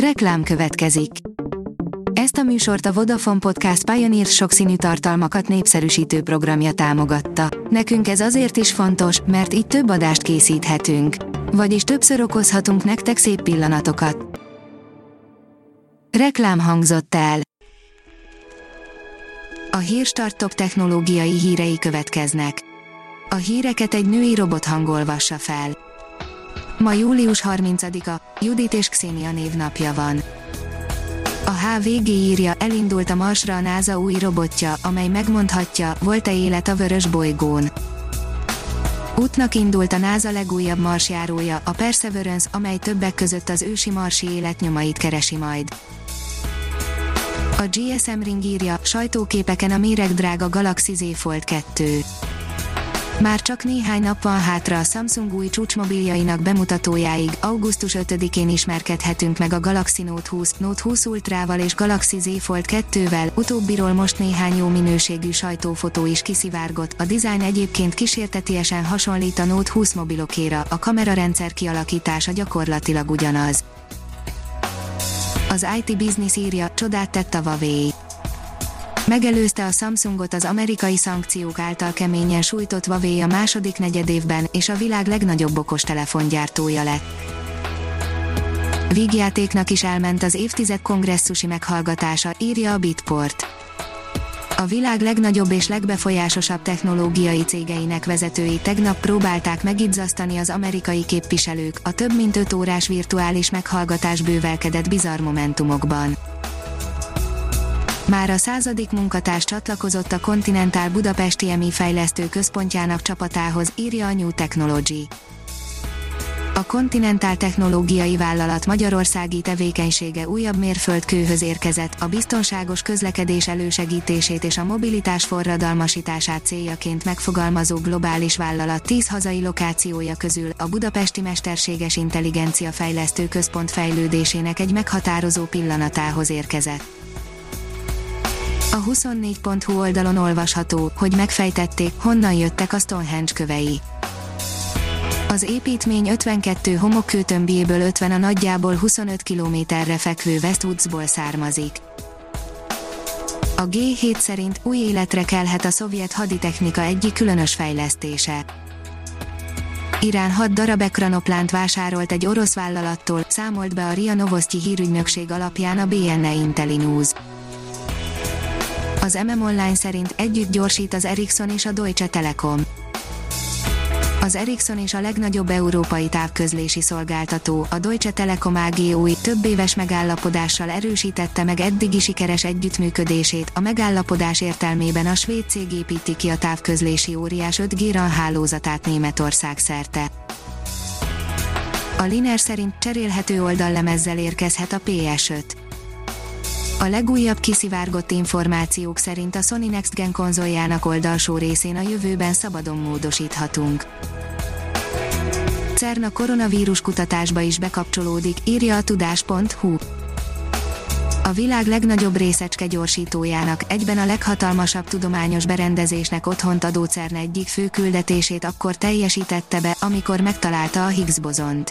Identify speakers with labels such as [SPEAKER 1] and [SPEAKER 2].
[SPEAKER 1] Reklám következik. Ezt a műsort a Vodafone Podcast Pioneer sokszínű tartalmakat népszerűsítő programja támogatta. Nekünk ez azért is fontos, mert így több adást készíthetünk. Vagyis többször okozhatunk nektek szép pillanatokat. Reklám hangzott el. A Hírstart top technológiai hírei következnek. A híreket egy női robot hangolvassa fel. Ma július 30-a, Judit és Xenia névnapja van. A HVG írja, elindult a Marsra a NASA új robotja, amely megmondhatja, volt-e élet a vörös bolygón. Útnak indult a NASA legújabb marsjárója, a Perseverance, amely többek között az ősi marsi életnyomait keresi majd. A GSM Ring írja, sajtóképeken a méregdrága Galaxy Z Fold 2. Már csak néhány nap van hátra a Samsung új csúcsmobiljainak bemutatójáig, augusztus 5-én ismerkedhetünk meg a Galaxy Note 20, Note 20 Ultrával és Galaxy Z Fold 2-vel, utóbbiról most néhány jó minőségű sajtófotó is kiszivárgott, a dizájn egyébként kísértetiesen hasonlít a Note 20 mobilokéra, a kamerarendszer kialakítása gyakorlatilag ugyanaz. Az IT Business írja, csodát tett a Huawei Megelőzte a Samsungot az amerikai szankciók által keményen sújtott Huawei a második negyedévben, és a világ legnagyobb okostelefongyártója lett. Vígjátéknak is elment az évtized kongresszusi meghallgatása, írja a Bitport. A világ legnagyobb és legbefolyásosabb technológiai cégeinek vezetői tegnap próbálták megizzasztani az amerikai képviselők, a több mint 5 órás virtuális meghallgatás bővelkedett bizarr momentumokban. Már a századik munkatárs csatlakozott a Continental Budapesti EMI fejlesztő központjának csapatához, írja a New Technology. A Continental Technológiai Vállalat magyarországi tevékenysége újabb mérföldkőhöz érkezett, a biztonságos közlekedés elősegítését és a mobilitás forradalmasítását céljaként megfogalmazó globális vállalat 10 hazai lokációja közül a Budapesti Mesterséges Intelligencia Fejlesztő Központ fejlődésének egy meghatározó pillanatához érkezett. A 24.hu oldalon olvasható, hogy megfejtették, honnan jöttek a Stonehenge kövei. Az építmény 52 homokkőtömbjéből 50 a nagyjából 25 kilométerre fekvő Westwoodsból származik. A G7 szerint új életre kelhet a szovjet haditechnika egyik különös fejlesztése. Irán 6 darab ekranoplánt vásárolt egy orosz vállalattól, számolt be a RIA Novosti hírügynökség alapján a BNE Intellinews. Az MM Online szerint együtt gyorsít az Ericsson és a Deutsche Telekom. Az Ericsson és a legnagyobb európai távközlési szolgáltató, a Deutsche Telekom AG új, több éves megállapodással erősítette meg eddigi sikeres együttműködését. A megállapodás értelmében a svéd cég építi ki a távközlési óriás 5G RAN hálózatát Németország szerte. A Liner szerint cserélhető oldallemezzel érkezhet a PS5. A legújabb kiszivárgott információk szerint a Sony Next Gen konzoljának oldalsó részén a jövőben szabadon módosíthatunk. CERN a koronavírus kutatásba is bekapcsolódik, írja a tudás.hu. A világ legnagyobb részecske gyorsítójának, egyben a leghatalmasabb tudományos berendezésnek otthont adó CERN egyik fő küldetését akkor teljesítette be, amikor megtalálta a Higgs bozont.